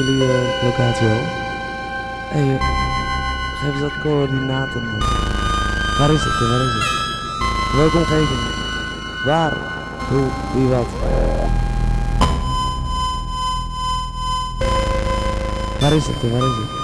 eh, locatie wel? Hé, hey, eh, geef eens dat coördinaten. Waar is het? Waar is het? Welke omgeving? Waar? Hoe? Wie wat? Waar is het? Waar is het?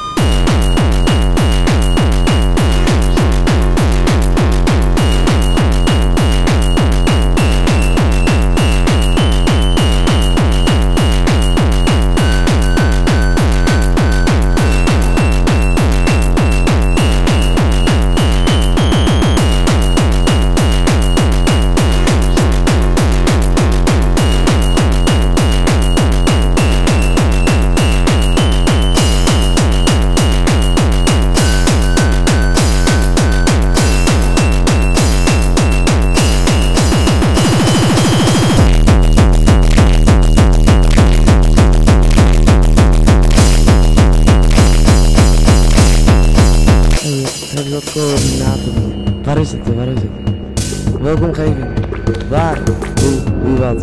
Geef eens wat coördinaten. Waar is het? Waar is het? Welke omgeving? Waar? Hoe? Wie wat?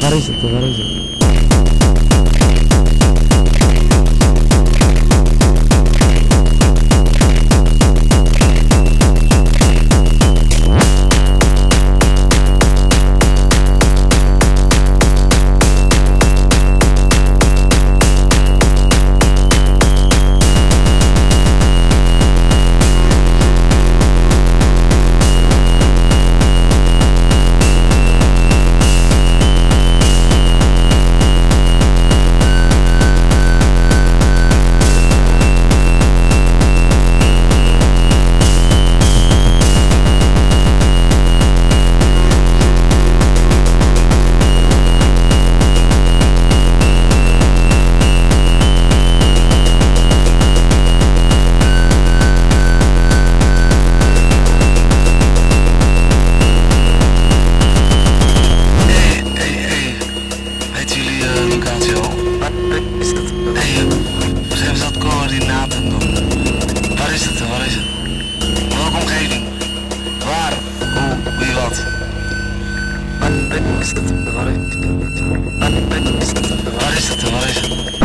Waar is het? Waar is het? Al? Waar is het? Hey, eh, geef eens wat coördinaten dan. Waar is het? Waar is het? Welke omgeving? Waar? Hoe? Wie wat? Waar is het? Waar is het? Waar is het? Waar is het?